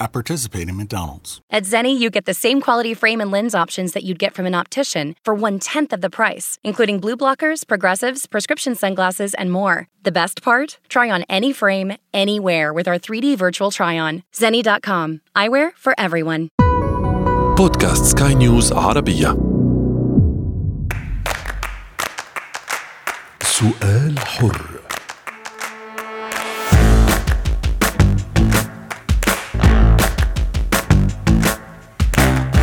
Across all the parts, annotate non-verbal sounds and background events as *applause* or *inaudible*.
I participate in McDonald's. At Zenni, you get the same quality frame and lens options that you'd get from an optician for one tenth of the price, including blue blockers, progressives, prescription sunglasses, and more. The best part? Try on any frame, anywhere with our 3D virtual try on. Zenni.com. Eyewear for everyone. بودكاست سكاي نيوز عربية سؤال حر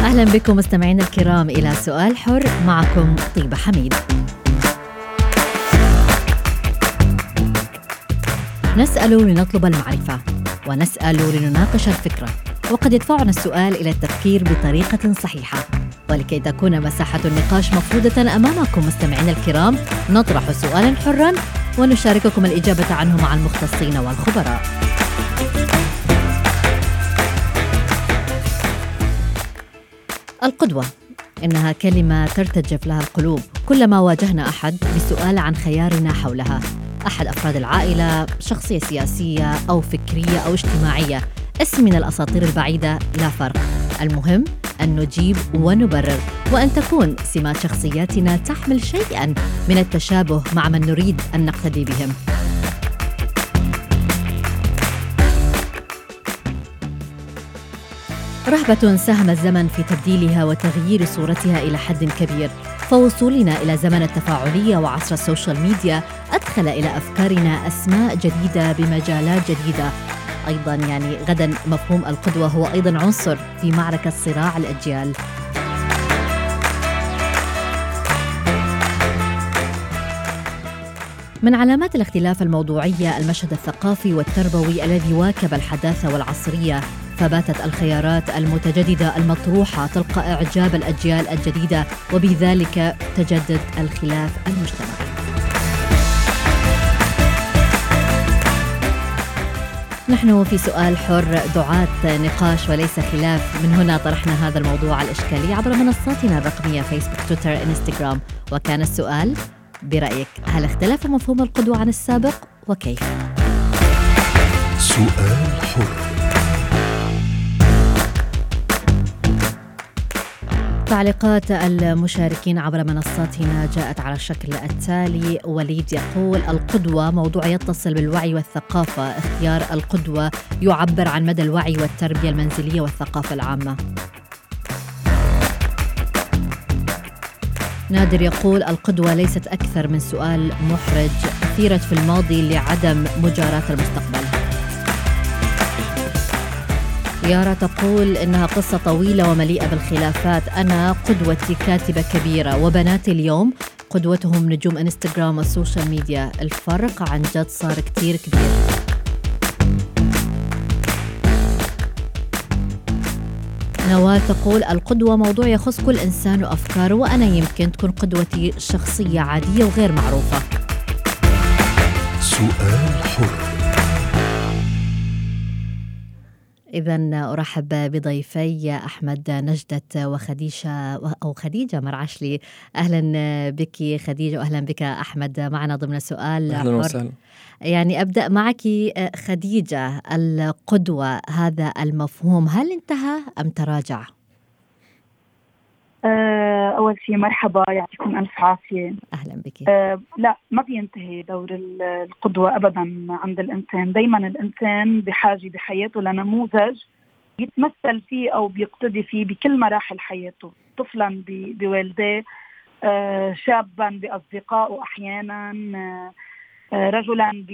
أهلا بكم مستمعينا الكرام إلى سؤال حر معكم طيبة حميد. نسأل لنطلب المعرفة ونسأل لنناقش الفكرة وقد يدفعنا السؤال إلى التفكير بطريقة صحيحة. ولكي تكون مساحة النقاش مفروضة أمامكم مستمعينا الكرام نطرح سؤالا حرا ونشارككم الإجابة عنه مع المختصين والخبراء. القدوة. إنها كلمة ترتجف لها القلوب. كلما واجهنا أحد بسؤال عن خيارنا حولها. أحد أفراد العائلة شخصية سياسية أو فكرية أو اجتماعية. اسم من الأساطير البعيدة لا فرق. المهم أن نجيب ونبرر. وأن تكون سمات شخصياتنا تحمل شيئا من التشابه مع من نريد أن نقتدي بهم. رهبة ساهم الزمن في تبديلها وتغيير صورتها إلى حد كبير. فوصولنا إلى زمن التفاعلية وعصر السوشيال ميديا أدخل إلى أفكارنا أسماء جديدة بمجالات جديدة. أيضا يعني غدا مفهوم القدوة هو أيضا عنصر في معركة صراع الأجيال. من علامات الاختلاف الموضوعية المشهد الثقافي والتربوي الذي واكب الحداثة والعصرية. فباتت الخيارات المتجددة المطروحة تلقى إعجاب الأجيال الجديدة وبذلك تجدد الخلاف المجتمعي. نحن في سؤال حر دعاة نقاش وليس خلاف. من هنا طرحنا هذا الموضوع الإشكالي عبر منصاتنا الرقمية فيسبوك تويتر انستغرام وكان السؤال برأيك هل اختلف مفهوم القدوة عن السابق؟ وكيف؟ سؤال حر. تعليقات المشاركين عبر منصاتنا جاءت على الشكل التالي. وليد يقول القدوة موضوع يتصل بالوعي والثقافة. اختيار القدوة يعبر عن مدى الوعي والتربية المنزلية والثقافة العامة. نادر يقول القدوة ليست أكثر من سؤال محرج أثيرت في الماضي لعدم مجاراة المستقبل. يارا تقول إنها قصة طويلة ومليئة بالخلافات. أنا قدوتي كاتبة كبيرة وبناتي اليوم قدوتهم نجوم إنستغرام وال social media. الفرق عن جد صار كتير كبير. نوال تقول القدوة موضوع يخص كل إنسان وأفكاره وأنا يمكن تكون قدوتي شخصية عادية وغير معروفة. سؤال حر. إذا أرحب بضيفي أحمد نجدة وخديجة أو خديجة مرعشلي. أهلا بك خديجة وأهلا بك أحمد معنا ضمن سؤال أهلا وسهلا. يعني أبدأ معك خديجة القدوة هذا المفهوم. هل انتهى أم تراجع؟ آه، أول شيء مرحبا يعطيكم ألف عافية. أهلا بك. أه لا ما بينتهي دور القدوة أبدا عند الإنسان. دايما الإنسان بحاجة بحياته لنموذج يتمثل فيه أو بيقتدي فيه بكل مراحل حياته. طفلا بوالديه أه شابا بأصدقائه أحيانا أه آه، رجلا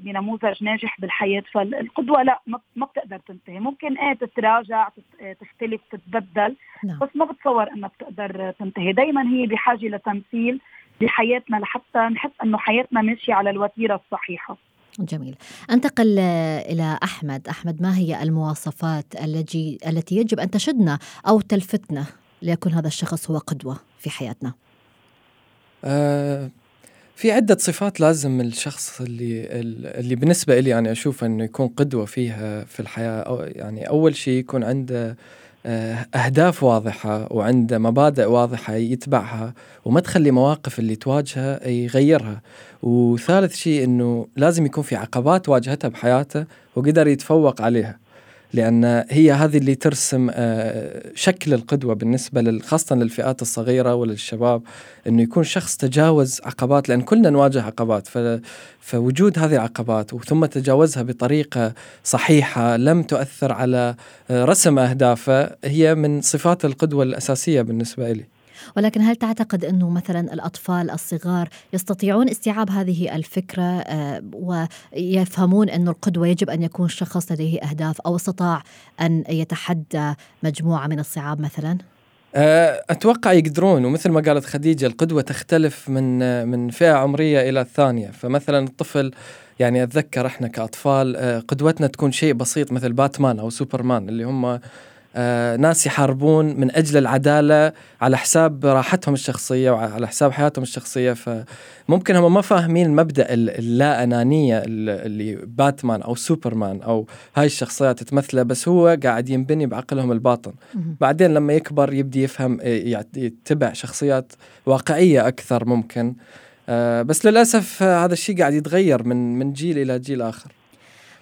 بنموذج ناجح بالحياة فالقدوة لا ما بتقدر تنتهي. ممكن إيه تتراجع آه، تختلف تتبدل نعم. بس ما بتصور إنها بتقدر تنتهي. دائما هي بحاجة لتمثيل بحياتنا لحتى نحس إنه حياتنا ماشية على الوتيرة الصحيحة. جميل. أنتقل إلى أحمد. أحمد ما هي المواصفات التي التي يجب أن تشدنا أو تلفتنا ليكون هذا الشخص هو قدوة في حياتنا؟ آه في عدة صفات لازم الشخص اللي اللي بالنسبة لي يعني أشوف أنه يكون قدوة فيها في الحياة أو يعني أول شيء يكون عنده آه، أهداف واضحة وعنده مبادئ واضحة يتبعها وما تخلي مواقف اللي تواجهه يغيرها. وثالث شيء أنه لازم يكون في عقبات واجهتها بحياته وقدر يتفوق عليها. لأن هي هذه اللي ترسم آه، شكل القدوة بالنسبة خاصة للفئات الصغيرة وللشباب أنه يكون شخص تجاوز عقبات لأن كلنا نواجه عقبات فوجود هذه العقبات وثم تجاوزها بطريقة صحيحة لم تؤثر على آه، رسم أهدافه هي من صفات القدوة الأساسية بالنسبة لي ولكن هل تعتقد أنه مثلا الأطفال الصغار يستطيعون استيعاب هذه الفكرة آه، ويفهمون أن القدوة يجب أن يكون شخص لديه أهداف أو استطاع أن يتحدى مجموعة من الصعاب مثلا؟ آه، أتوقع يقدرون ومثل ما قالت خديجة القدوة تختلف من من فئة عمرية إلى الثانية فمثلا الطفل يعني أتذكر إحنا كأطفال آه، قدوتنا تكون شيء بسيط مثل باتمان أو سوبرمان اللي هم آه، ناس يحاربون من أجل العدالة على حساب راحتهم الشخصية وعلى حساب حياتهم الشخصية. فممكن هم ما فاهمين المبدا اللا انانيه اللي باتمان أو سوبرمان أو هاي الشخصيات تمثله بس هو قاعد ينبني بعقلهم الباطن. بعدين لما يكبر يبدي يفهم آه، يتبع شخصيات واقعية أكثر ممكن. آه، بس للأسف هذا الشيء قاعد يتغير من من جيل إلى جيل آخر.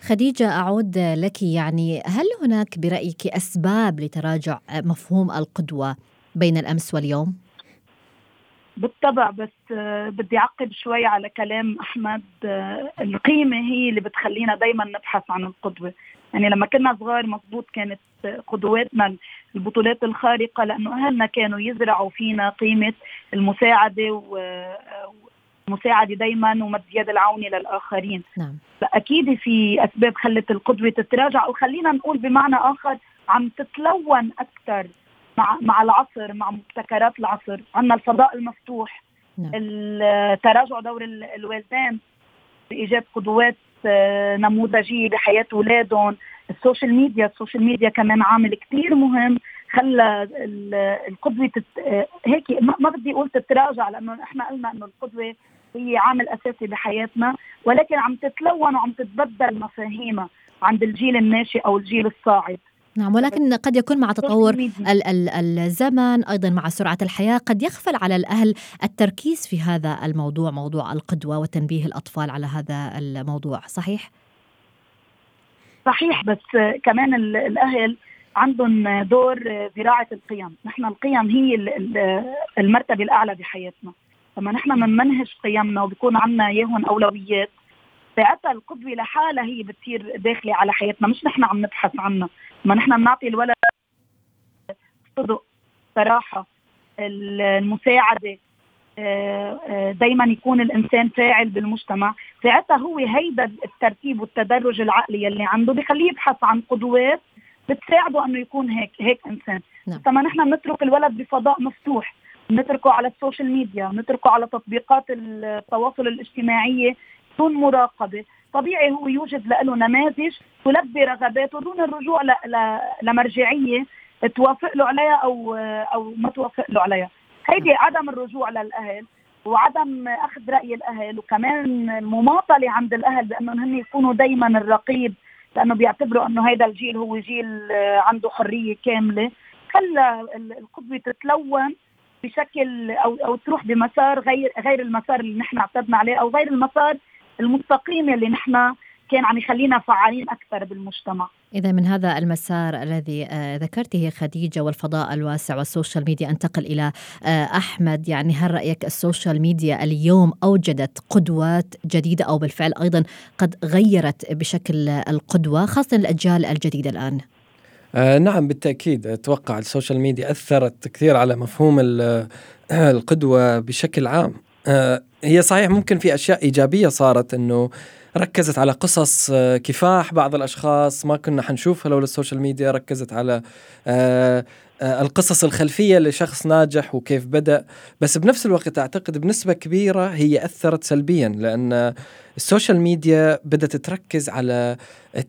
خديجة أعود لك. يعني هل هناك برأيك أسباب لتراجع مفهوم القدوة بين الأمس واليوم؟ بالطبع بس بدي أعقب شوي على كلام أحمد. القيمة هي اللي بتخلينا دايما نبحث عن القدوة. يعني لما كنا صغار مضبوط كانت قدواتنا البطولات الخارقة لأنه أهلنا كانوا يزرعوا فينا قيمة المساعدة والمساعدة دايما ومد يد العون للآخرين نعم. أكيد في أسباب خلت القدوة تتراجع وخلينا نقول بمعنى آخر عم تتلون أكثر مع مع العصر مع مبتكرات العصر عندنا الفضاء المفتوح نعم. تراجع دور الوالدين بايجاد قدوات آه، نموذجية بحياة أولادهم ال social media ال social media كمان عامل كثير مهم خلى القدوة تت... هيك ما بدي أقول تتراجع لأنه إحنا قلنا إنه القدوة هي عامل أساسي بحياتنا ولكن عم تتلون وعم تتبدل مفاهيمها عند الجيل الناشئ أو الجيل الصاعد. نعم ولكن قد يكون مع تطور ال- ال- الزمن أيضا مع سرعة الحياة قد يغفل على الأهل التركيز في هذا الموضوع موضوع القدوة وتنبيه الأطفال على هذا الموضوع صحيح؟ صحيح بس كمان الأهل عندهم دور زراعة القيم. نحن القيم هي المرتبه الأعلى بحياتنا. لما نحن بنمنهج قيمنا وبكون عنا إياهم أولويات ساعتها القدوة لحالها هي بتصير داخلة على حياتنا مش نحن عم نبحث عنها. لما نحن بنعطي الولد صدق صراحة المساعدة آه، آه، دائما يكون الإنسان فاعل بالمجتمع. ساعتها هو هيدا الترتيب والتدرج العقلي اللي عنده بخليه يبحث عن قدوات بتساعده إنه يكون هيك هيك إنسان. نعم. نحن نترك الولد بفضاء مفتوح نتركه على ال social media نتركه على تطبيقات التواصل الاجتماعي دون مراقبة. طبيعي هو يوجد له نماذج تلبي رغباته دون الرجوع لمرجعية توافق له عليها أو أو ما توافق له عليها. هيدي عدم الرجوع للأهل وعدم أخذ رأي الأهل وكمان المماطله عند الأهل بأنهم هن يكونوا دائما الرقيب لأنه بيعتبروا أنه هذا الجيل هو جيل عنده حرية كاملة. خلى القدوه تتلون بشكل أو أو تروح بمسار غير غير المسار اللي نحن اعتدنا عليه أو غير المسار المستقيم اللي نحن كان عم يخلينا فعالين أكثر بالمجتمع. إذا من هذا المسار الذي آه، ذكرته خديجة والفضاء الواسع وال social media أنتقل إلى آه، أحمد يعني هل رأيك ال social media اليوم أوجدت قدوات جديدة أو بالفعل أيضا قد غيرت بشكل القدوة خاصة الأجيال الجديدة الآن؟ آه نعم بالتأكيد أتوقع ال social media أثرت كثير على مفهوم القدوة بشكل عام آه هي صحيح ممكن في أشياء إيجابية صارت أنه ركزت على قصص آه، كفاح بعض الأشخاص ما كنا حنشوفها لو ال social media ركزت على آه آه، القصص الخلفية لشخص ناجح وكيف بدأ. بس بنفس الوقت أعتقد بنسبة كبيرة هي أثرت سلبيا لأن ال social media بدات تركز على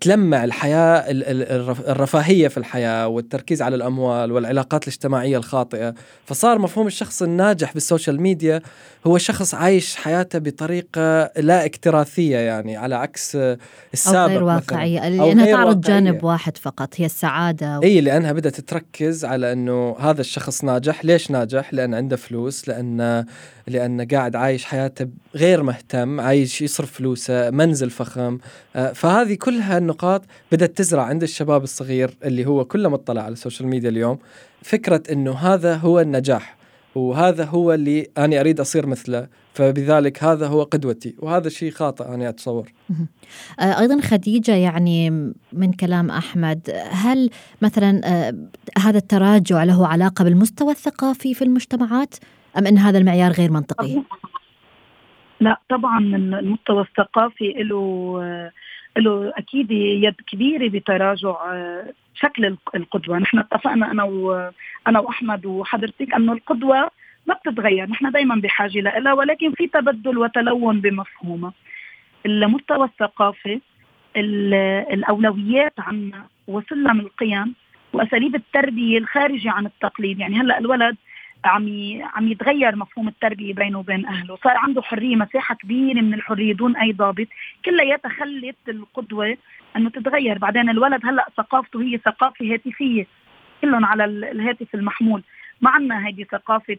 تلمع الحياة ال- ال- الرف- الرفاهية في الحياة والتركيز على الأموال والعلاقات الاجتماعية الخاطئة فصار مفهوم الشخص الناجح بال social media هو شخص عايش حياته بطريقة لا اكتراثية يعني على عكس السابق أو غير. واقعية لأنها تعرض. جانب واحد فقط هي السعادة إي لأنها بدات تركز على إنه هذا الشخص ناجح، ليش ناجح؟ لأن عنده فلوس، لأن لأن قاعد عايش حياته غير مهتم، عايش يصرف فلوسه، منزل فخم، آه، فهذه كلها النقاط بدأت تزرع عند الشباب الصغير اللي هو كلما اطلع على ال social media اليوم. فكرة إنه هذا هو النجاح وهذا هو اللي أنا أريد أصير مثله، فبذلك هذا هو قدوتي، وهذا شيء خاطئ أنا أتصور. آه، أيضا خديجة يعني من كلام أحمد هل مثلا آه، هذا التراجع له علاقة بالمستوى الثقافي في المجتمعات؟ أم أن هذا المعيار غير منطقي؟ لا طبعا المستوى الثقافي له له أكيد يد كبيرة بتراجع آه، شكل الق- القدوة، نحن اتفقنا أنا وأنا وأحمد وحضرتك انه القدوة ما بتتغير، نحن دائما بحاجة لها ولكن في تبدل وتلون بمفهومها. المستوى الثقافي ال- الأولويات عنا وسلم القيم وأساليب التربية الخارجة عن التقليد، يعني هلأ الولد عم عم يتغير مفهوم التربية بينه وبين أهله، صار عنده حرية مساحة كبيرة من الحرية دون أي ضابط، كلياتها خلت القدوة إنه تتغير، بعدين الولد هلأ ثقافته هي ثقافة هاتفية. كلهم على ال- الهاتف المحمول، ما عندنا هيدي ثقافة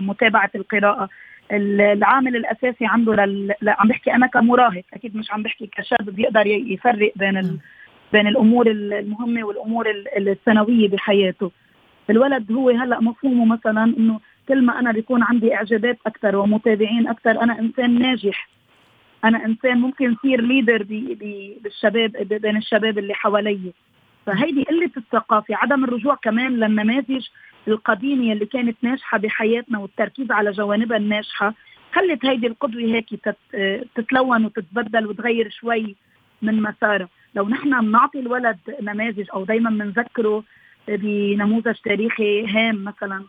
متابعه القراءة، ال- العامل الأساسي عنده لل... عم بحكي أنا كمراهق. أكيد مش عم بحكي كشاب بيقدر يفرق بين ال... بين الأمور المهمة والأمور ال- الثانويه بحياته. الولد هو هلا مفهومه مثلا إنه كل ما أنا بيكون عندي إعجابات أكثر ومتابعين أكثر أنا إنسان ناجح. أنا إنسان ممكن يصير leader بي بي بالشباب بين الشباب اللي حوالي. فهيدي قلة الثقافة عدم الرجوع كمان للنماذج القديمة اللي كانت ناجحة بحياتنا والتركيز على جوانبها الناجحة خلت هيدي القدوة هيك تت- تتلون وتتبدل وتغير شوي من مسارها. لو نحن بنعطي الولد نماذج أو دائما بنذكره بنموذج تاريخي هام مثلا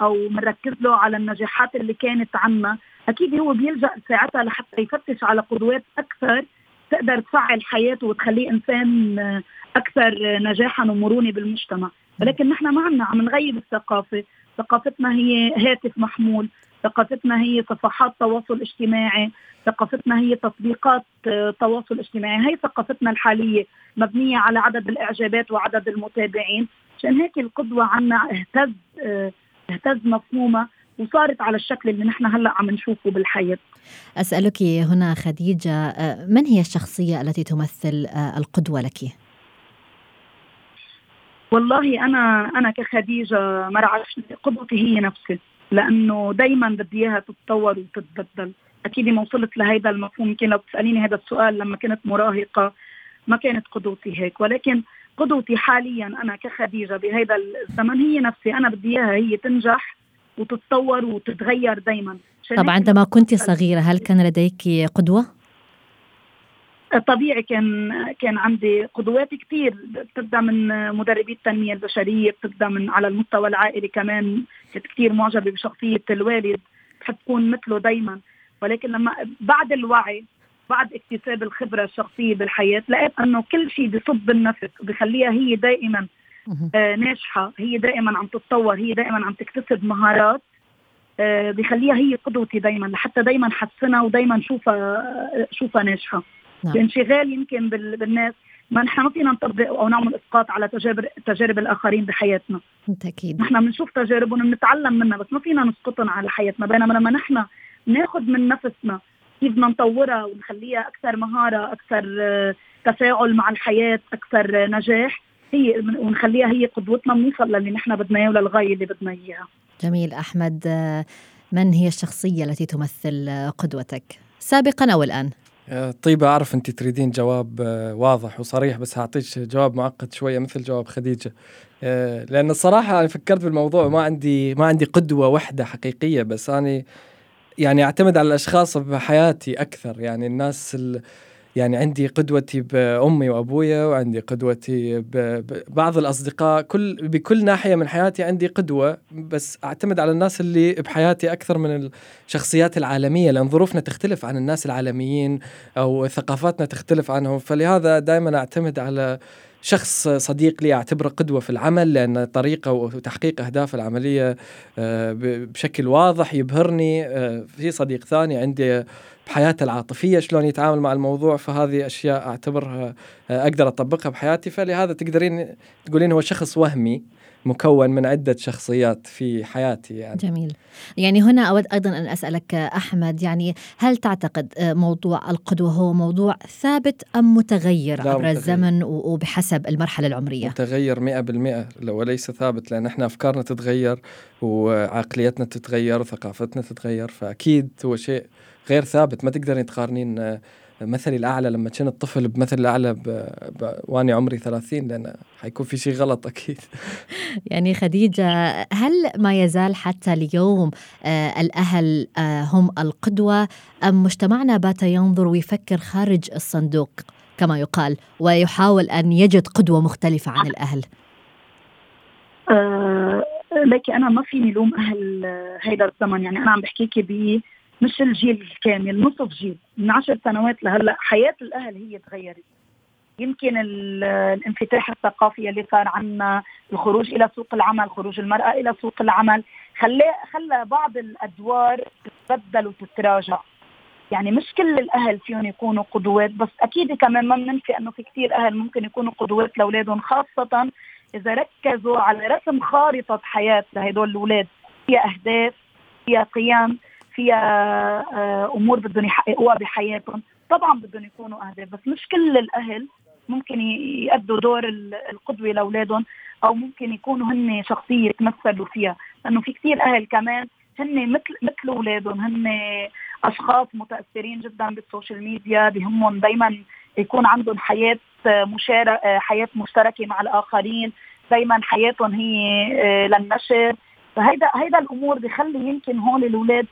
أو بنركز له على النجاحات اللي كانت عنا. أكيد هو بيلجأ ساعتها لحتى يفتش على قدوات أكثر تقدر تفعل حياته وتخليه إنسان أكثر نجاحا ومرونة بالمجتمع. ولكن نحن ما عنا عم نغيب الثقافة. ثقافتنا هي هاتف محمول. ثقافتنا هي صفحات تواصل اجتماعي ثقافتنا هي تطبيقات آه، تواصل اجتماعي. هي ثقافتنا الحالية مبنية على عدد الإعجابات وعدد المتابعين. عشان هيك القدوة عنا اهتز آه، اهتز مفهومها وصارت على الشكل اللي نحن هلأ عم نشوفه بالحياة. أسألك هنا خديجة آه، من هي الشخصية التي تمثل القدوة لك؟ والله أنا أنا كخديجة مرعش قدوتي هي نفسي لأنه دائما بدي إياها تتطور وتتبدل. أكيد ما وصلت لهيدا المفهوم. يمكن لو بتسأليني هذا السؤال لما كنت مراهقة ما كانت قدوتي هيك. ولكن قدوتي حاليا أنا كخديجة بهذا الزمن هي نفسي. أنا بدي إياها هي تنجح وتتطور وتتغير دائما طب عندما كنت صغيرة هل كان لديك قدوة؟ طبيعي كان كان عندي قدوات كثير بتبدا من مدربي التنمية البشرية بتبدا من على المستوى العائلي كمان. كنت كثير معجبة بشخصية الوالد. بحب اكون مثله دائما ولكن لما بعد الوعي بعد اكتساب الخبرة الشخصية بالحياة لقيت إنه كل شيء بصب النفس وبخليها هي دائما آه ناجحة. هي دائما عم تتطور هي دائما عم تكتسب مهارات آه بخليها هي قدوتي دايما لحتى دايما حسنها ودايما شوفها آه شوفها ناجحة. نعم. الانشغال يمكن بال- بالناس ما نحن ما فينا نطبق أو نعمل إسقاط على تجارب تجارب الآخرين بحياتنا، بالتأكيد نحن بنشوف تجاربهم بنتعلم منها بس ما فينا نسقطهم على حياتنا، بينما لما نحن ناخذ من نفسنا كيف بدنا نطورها ونخليها أكثر مهارة، أكثر آه، تفاعل مع الحياة، أكثر آه، نجاح، هي ونخليها هي قدوتنا بنوصل للي نحن بدنا إياه وللغاية اللي بدنا إياها. جميل أحمد آه، من هي الشخصية التي تمثل قدوتك؟ سابقا أو الآن؟ آه، طيبة أعرف أنت تريدين جواب آه، واضح وصريح بس هعطيك جواب معقد شوية مثل جواب خديجة. آه، لأن الصراحة أنا فكرت بالموضوع ما عندي ما عندي قدوة واحدة حقيقية بس أنا يعني أعتمد على الأشخاص بحياتي أكثر. يعني الناس ال يعني عندي قدوتي بأمي وأبويا وعندي قدوتي ببعض الأصدقاء. كل بكل ناحية من حياتي عندي قدوة بس أعتمد على الناس اللي بحياتي أكثر من الشخصيات العالمية لأن ظروفنا تختلف عن الناس العالميين أو ثقافاتنا تختلف عنهم. فلهذا دائما أعتمد على شخص صديق لي أعتبره قدوة في العمل لأن طريقة وتحقيق أهداف العملية آه، بشكل واضح يبهرني آه، في صديق ثاني عندي بحياته العاطفية شلون يتعامل مع الموضوع فهذه أشياء أعتبرها آه، أقدر أطبقها بحياتي. فلهذا تقدرين تقولين هو شخص وهمي. مكون من عدة شخصيات في حياتي يعني. جميل يعني هنا أود أيضا أن أسألك أحمد يعني هل تعتقد موضوع القدوة هو موضوع ثابت أم متغير عبر متغير. الزمن وبحسب المرحلة العمرية متغير مئة بالمئة وليس ثابت لأن إحنا أفكارنا تتغير وعقليتنا تتغير وثقافتنا تتغير فأكيد هو شيء غير ثابت ما تقدرين تقارنين مثلي الأعلى لما كنت طفل بمثل الأعلى ب... ب... واني عمري 30 لأن حيكون في شيء غلط أكيد. *laughs* يعني خديجة هل ما يزال حتى اليوم آه الأهل آه هم القدوة أم مجتمعنا بات ينظر ويفكر خارج الصندوق كما يقال ويحاول أن يجد قدوة مختلفة عن الأهل؟ آه لكن أنا ما فيني لوم أهل هيدا الزمن. يعني أنا عم بحكيكي مش الجيل الكامل نصف جيل من عشر سنوات لهلا حياة الأهل هي تغيرت. يمكن الانفتاح الثقافي اللي صار عنا الخروج إلى سوق العمل خروج المرأة إلى سوق العمل خلى خلى بعض الأدوار تتبدل وتتراجع. يعني مش كل الأهل فيهم يكونوا قدوات بس أكيد كمان ما بننفي إنه في كثير أهل ممكن يكونوا قدوات لأولادهم خاصة إذا ركزوا على رسم خارطة حياة لهدول الأولاد. فيها أهداف فيها قيم. فيها آه، أمور بدهم يحققوها بحياتهم. طبعا بدهم يكونوا أهداف بس مش كل الأهل ممكن يأدوا دور القدوة لأولادهم أو ممكن يكونوا هن شخصية يتمثلوا فيها. لأنه في كثير أهل كمان هن مثل مثل أولادهم هن أشخاص متأثرين جدا بالسوشيال ميديا بهمهم دائما يكون عندهم حياة مشاركه حياة مشتركة مع الآخرين دائما حياتهم هي آه، للنشر. فهيدا هيدا الأمور بخلي يمكن هون الأولاد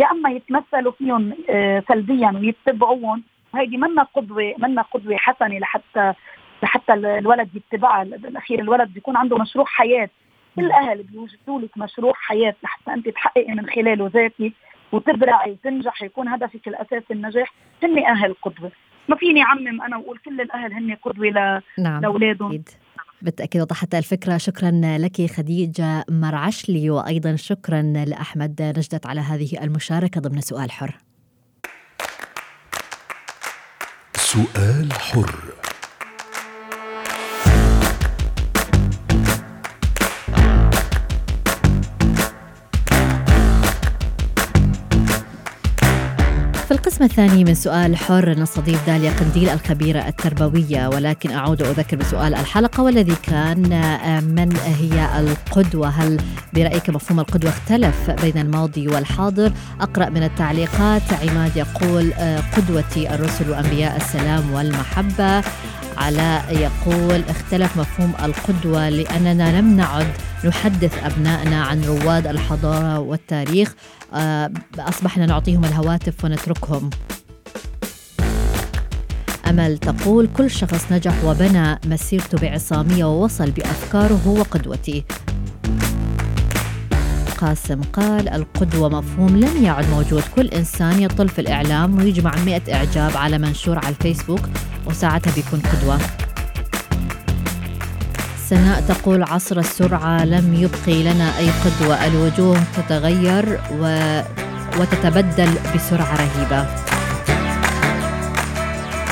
يا أما يتمثلوا فيهم آه، سلبيا ويتبعوهم. وهيدي منا قدوة منا قدوة حسنة لحتى لحتى الولد يتبعها. بالاخير الولد بيكون عنده مشروع حياة. كل الأهل بيوجدوا لك مشروع حياة لحتى أنت تحققي من خلاله ذاتك وتبرعي وتنجحي. يكون هدفك الأساسي النجاح. هن أهل قدوة. ما فيني أعمم أنا وأقول كل الأهل هن قدوة ل... نعم. لأولادهم. بالتأكيد وضحت الفكرة. شكرا لك خديجة مرعشلي وأيضا شكرا لأحمد نجدت على هذه المشاركة ضمن سؤال حر. سؤال حر. في القسم الثاني من سؤال حر نستضيف داليا قنديل الخبيرة التربوية ولكن أعود وأذكر بسؤال الحلقة والذي كان آه، من هي القدوة؟ هل برأيك مفهوم القدوة اختلف بين الماضي والحاضر؟ أقرأ من التعليقات عماد يقول آه، قدوتي الرسل وأنبياء السلام والمحبة. علاء يقول اختلف مفهوم القدوة لأننا لم نعد نحدث أبنائنا عن رواد الحضارة والتاريخ. آه، أصبحنا نعطيهم الهواتف ونتركهم. أمل تقول كل شخص نجح وبنى مسيرته بعصامية ووصل بأفكاره هو قدوتي قاسم قال القدوة مفهوم لم يعد موجود. كل إنسان يطل في الإعلام ويجمع مئة إعجاب على منشور على الفيسبوك. وساعتها بيكون قدوة. سناء تقول عصر السرعة لم يبقي لنا أي قدوة. الوجوه تتغير و... وتتبدل بسرعة رهيبة.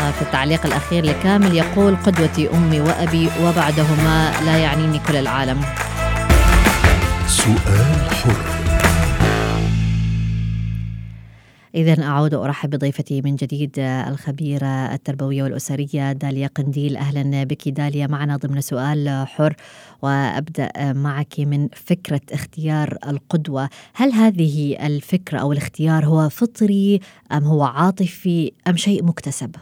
في التعليق الأخير لكامل يقول قدوتي أمي وأبي وبعدهما لا يعنيني كل العالم. سؤال حر. إذا أعود وأرحب بضيفتي من جديد الخبيرة التربوية والأسرية داليا قنديل. أهلا بك داليا معنا ضمن سؤال حر وأبدأ معك من فكرة اختيار القدوة. هل هذه الفكرة أو الاختيار هو فطري أم هو عاطفي أم شيء مكتسب؟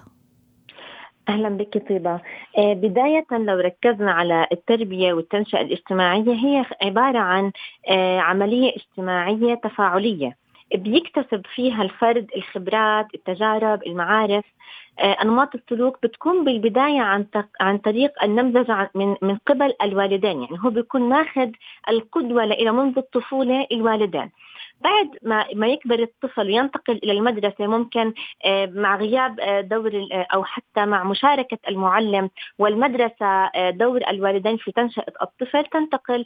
أهلا بك طيبة. آه، بداية لو ركزنا على التربية والتنشئة الاجتماعية هي عبارة عن آه، عملية اجتماعية تفاعلية. بيكتسب فيها الفرد الخبرات التجارب المعارف. أنماط السلوك بتكون بالبداية عن عن طريق النمذجه من من قبل الوالدين. يعني هو بيكون ماخذ القدوة إلى منذ الطفولة الوالدين. بعد ما ما يكبر الطفل وينتقل إلى المدرسة ممكن آه، مع غياب آه، دور آه، أو حتى مع مشاركة المعلم والمدرسة دور الوالدين في تنشئة الطفل تنتقل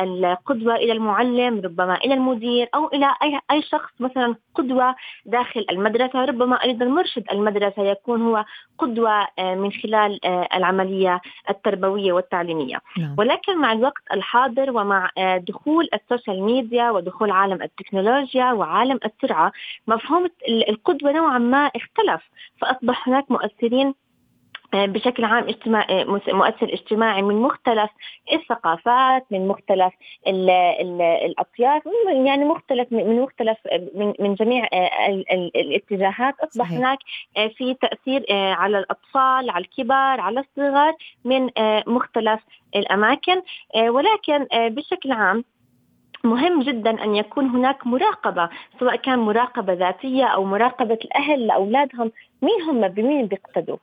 القدوة إلى المعلم ربما إلى المدير أو إلى اي أي شخص مثلا قدوة داخل المدرسة ربما أيضا مرشد المدرسة يكون هو قدوة من خلال العملية التربوية والتعليمية نعم. ولكن مع الوقت الحاضر ومع دخول السوشيال ميديا ودخول عالم التكنولوجيا وعالم السرعة مفهوم القدوة نوعا ما اختلف فأصبح هناك مؤثرين آه، بشكل عام اجتماعي آه، مؤثر اجتماعي من مختلف الثقافات من مختلف ال ال الأطياف يعني مختلف من مختلف من, من جميع آه، الاتجاهات أصبح صحيح. هناك في تأثير على الأطفال على الكبار على الصغار من مختلف الأماكن ولكن بشكل عام مهم جدا أن يكون هناك مراقبة سواء كان مراقبة ذاتية أو مراقبة الأهل لأولادهم مين هم بمين بيقتدوا؟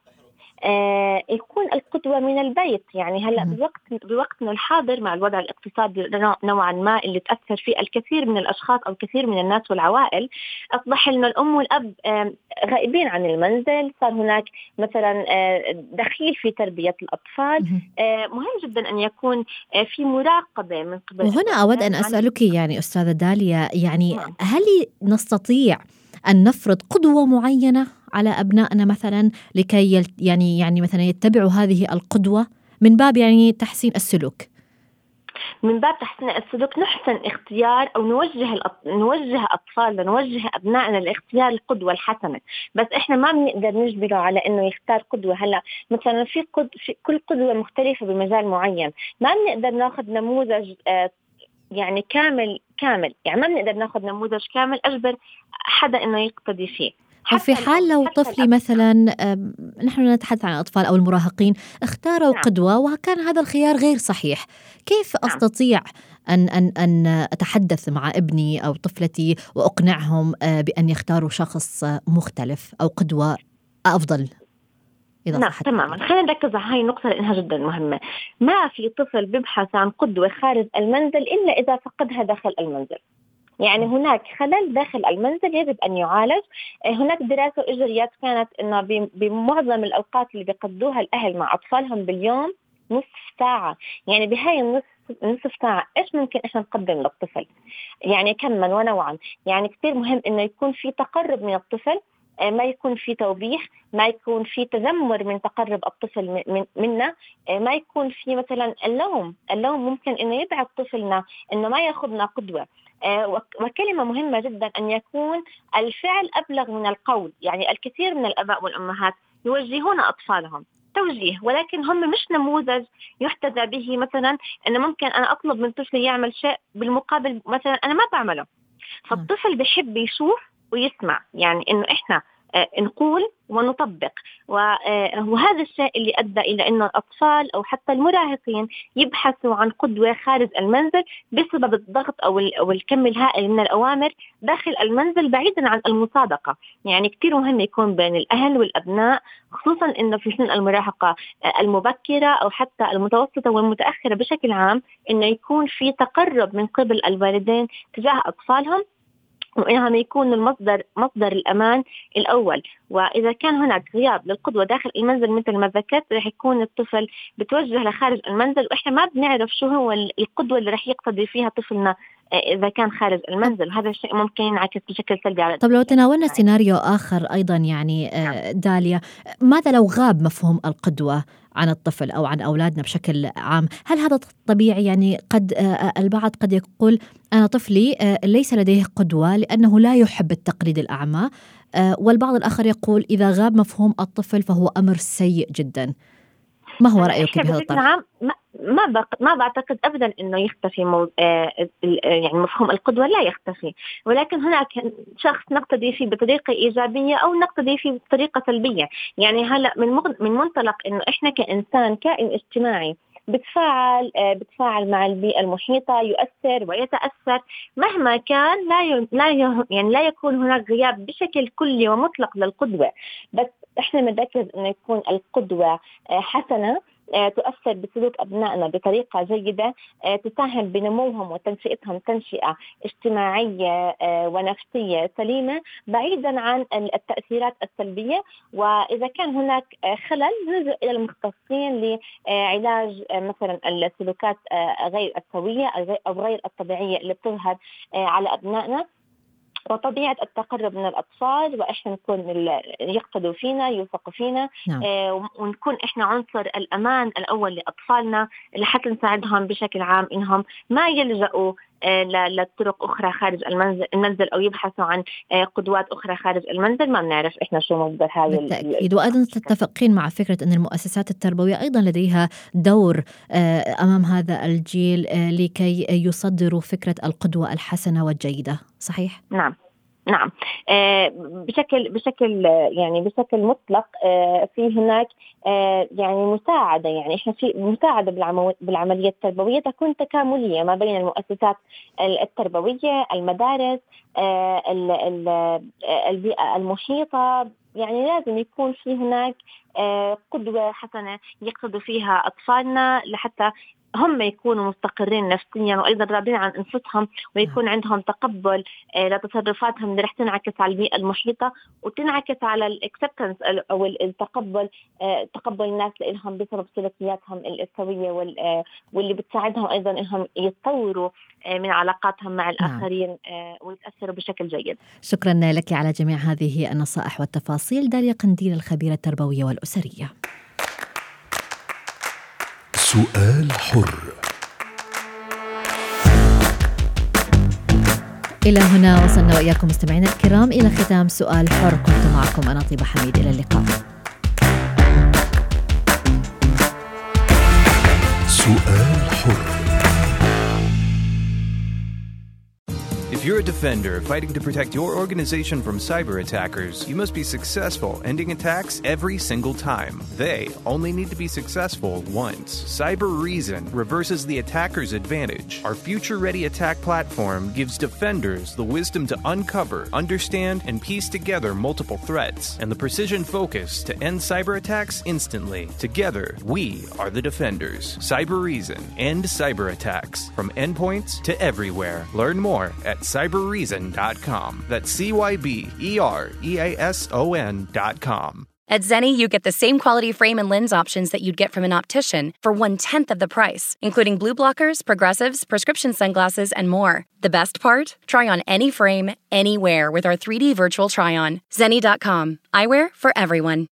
يكون القدوة من البيت. يعني هلأ بوقت بوقتنا الحاضر مع الوضع الاقتصادي نوعا ما اللي تأثر فيه الكثير من الأشخاص أو الكثير من الناس والعوائل أصبح أن الأم والأب آه غائبين عن المنزل. صار هناك مثلا آه دخيل في تربية الأطفال. آه مهم جدا أن يكون آه في مراقبة من قبل وهنا أود أن أسألك يعني أستاذة داليا يعني نعم. هل نستطيع أن نفرض قدوة معينة؟ على أبنائنا مثلا لكي يعني يعني مثلا يتبعوا هذه القدوة من باب يعني تحسين السلوك. من باب تحسين السلوك نحسن اختيار أو نوجه نوجه أطفالنا نوجه أبنائنا لاختيار القدوة الحسنة. بس إحنا ما بنقدر نجبره على إنه يختار قدوة. هلأ مثلا في, قد في كل قدوة مختلفة بمجال معين. ما بنقدر ناخذ نموذج آه، يعني كامل كامل. يعني ما بنقدر ناخذ نموذج كامل أجبر حدا إنه يقتدي فيه. في حال لو طفلي مثلا نحن نتحدث عن الأطفال أو المراهقين اختاروا نعم. قدوة وكان هذا الخيار غير صحيح. كيف نعم. أستطيع أن, أن, أن أتحدث مع ابني أو طفلتي وأقنعهم آه، بأن يختاروا شخص مختلف أو قدوة أفضل؟ إذا نعم تماما. خلينا نركز على هاي النقطة لأنها جدا مهمة. ما في طفل بيبحث عن قدوة خارج المنزل إلا إذا فقدها داخل المنزل. يعني هناك خلل داخل المنزل يجب أن يعالج. هناك دراسة اجريت كانت إنه بمعظم الأوقات اللي بيقضوها الأهل مع أطفالهم باليوم نصف ساعة. يعني بهاي النصف نصف ساعة إيش ممكن إحنا نقدم للطفل؟ يعني كما ونوعا. يعني كثير مهم إنه يكون في تقرب من الطفل آه، ما يكون في توبيخ ما يكون في تذمر من تقرب الطفل منا آه، ما يكون في مثلا اللوم. اللوم ممكن إنه يبعد طفلنا إنه ما ياخذنا قدوة. آه، وكلمة مهمة جدا أن يكون الفعل أبلغ من القول. يعني الكثير من الأباء والأمهات يوجهون أطفالهم. توجيه ولكن هم مش نموذج يحتذى به. مثلا أنه ممكن أنا أطلب من طفلي يعمل شيء بالمقابل مثلا أنا ما بعمله. فالطفل بحب يشوف ويسمع. يعني إنه إحنا آه، نقول ونطبق. آه، وهذا الشيء اللي أدى إلى انه الأطفال أو حتى المراهقين يبحثوا عن قدوة خارج المنزل بسبب الضغط أو الكم الهائل من الأوامر داخل المنزل بعيدا عن المصادقة، يعني كثير مهم يكون بين الأهل والأبناء خصوصا انه في سن المراهقة آه، المبكرة أو حتى المتوسطة والمتأخرة بشكل عام إنه يكون في تقرب من قبل الوالدين تجاه أطفالهم وانهم يكون المصدر مصدر الأمان الأول. وإذا كان هناك غياب للقدوة داخل المنزل مثل ما ذكرت رح يكون الطفل بتوجه لخارج المنزل وإحنا ما بنعرف شو هو القدوة اللي رح يقتدي فيها طفلنا. إذا كان خارج المنزل هذا الشيء ممكن ينعكس بشكل سلبي على طب لو تناولنا سيناريو آخر أيضا يعني آه، نعم. داليا ماذا لو غاب مفهوم القدوة عن الطفل أو عن أولادنا بشكل عام، هل هذا طبيعي يعني قد آه، البعض قد يقول أنا طفلي ليس لديه قدوة لأنه لا يحب التقليد الأعمى، والبعض الآخر يقول إذا غاب مفهوم الطفل فهو أمر سيء جدا. ما هو رأيك بهذا الطرح؟ ما ما بعتقد ابدا إنه يختفي مو... آه يعني مفهوم القدوة لا يختفي. ولكن هناك شخص نقتدي فيه بطريقة إيجابية أو نقتدي فيه بطريقة سلبية. يعني هلأ من مغ... من منطلق إنه إحنا كإنسان كائن اجتماعي بتفاعل آه، بتفاعل مع البيئة المحيطة يؤثر ويتأثر مهما كان لا لا يعني لا يكون هناك غياب بشكل كلي ومطلق للقدوة. بس إحنا بنركز إنه يكون القدوة حسنة آه، تؤثر بسلوك أبنائنا بطريقة جيدة آه، تساهم بنموهم وتنشئتهم تنشئة اجتماعية آه، ونفسية سليمة بعيدا عن التأثيرات السلبية. وإذا كان هناك خلل نلجأ إلى المختصين لعلاج مثلا السلوكات غير السوية أو غير الطبيعية اللي بتظهر على أبنائنا. وطبيعة التقرب من الأطفال وإحنا نكون يقتدوا فينا يوثقوا فينا نعم. آه ونكون إحنا عنصر الأمان الأول لأطفالنا لحتى نساعدهم بشكل عام إنهم ما يلجأوا لطرق أخرى خارج المنزل المنزل أو يبحثوا عن آه، قدوات أخرى خارج المنزل ما بنعرف إحنا شو مصدر هذا بالتأكيد. وأيضا تتفقين مع فكرة أن المؤسسات التربوية أيضا لديها دور آه، أمام هذا الجيل لكي يصدروا فكرة القدوة الحسنة والجيدة. صحيح؟ نعم. نعم. آه، بشكل بشكل يعني بشكل مطلق آه، في هناك آه، يعني مساعدة يعني إحنا في مساعدة بالعملية التربوية تكون تكاملية ما بين المؤسسات التربوية المدارس البيئة المحيطة. يعني لازم يكون في هناك قدوة حسنة يقصدوا فيها أطفالنا لحتى هم يكونوا مستقرين نفسيا وأيضا راضين عن أنفسهم ويكون عندهم تقبل آه، لتصرفاتهم اللي رح تنعكس على البيئة المحيطة وتنعكس على الاكسبتنس أو التقبل آه، تقبل الناس لهم بسبب سلوكياتهم السويه آه، واللي بتساعدهم أيضا إنهم يتطوروا من علاقاتهم مع نعم. الآخرين ويتأثروا بشكل جيد. شكرا لك على جميع هذه النصائح والتفاصيل داليا قنديل الخبيرة التربوية والأسرية. سؤال حر. إلى هنا وصلنا وإياكم مستمعينا الكرام إلى ختام سؤال حر. كنت معكم أنا طيبة حميد. إلى اللقاء. سؤال If you're a defender fighting to protect your organization from cyber attackers, you must be successful ending attacks every single time. They only need to be successful once. Cyber Reason reverses the attacker's advantage. Our future ready attack platform gives defenders the wisdom to uncover, understand, and piece together multiple threats, and the precision focus to end cyber attacks instantly. Together, we are the defenders. Cyber Reason. End cyber attacks from endpoints to everywhere. Learn more at cyberreason.com. That's C Y B E R E A S O N.com. At Zenni, you get the same quality frame and lens options that you'd get from an optician for one tenth of the price, including blue blockers, progressives, prescription sunglasses, and more. The best part? Try on any frame, anywhere with our 3D virtual try on. Zenni.com. Eyewear for everyone.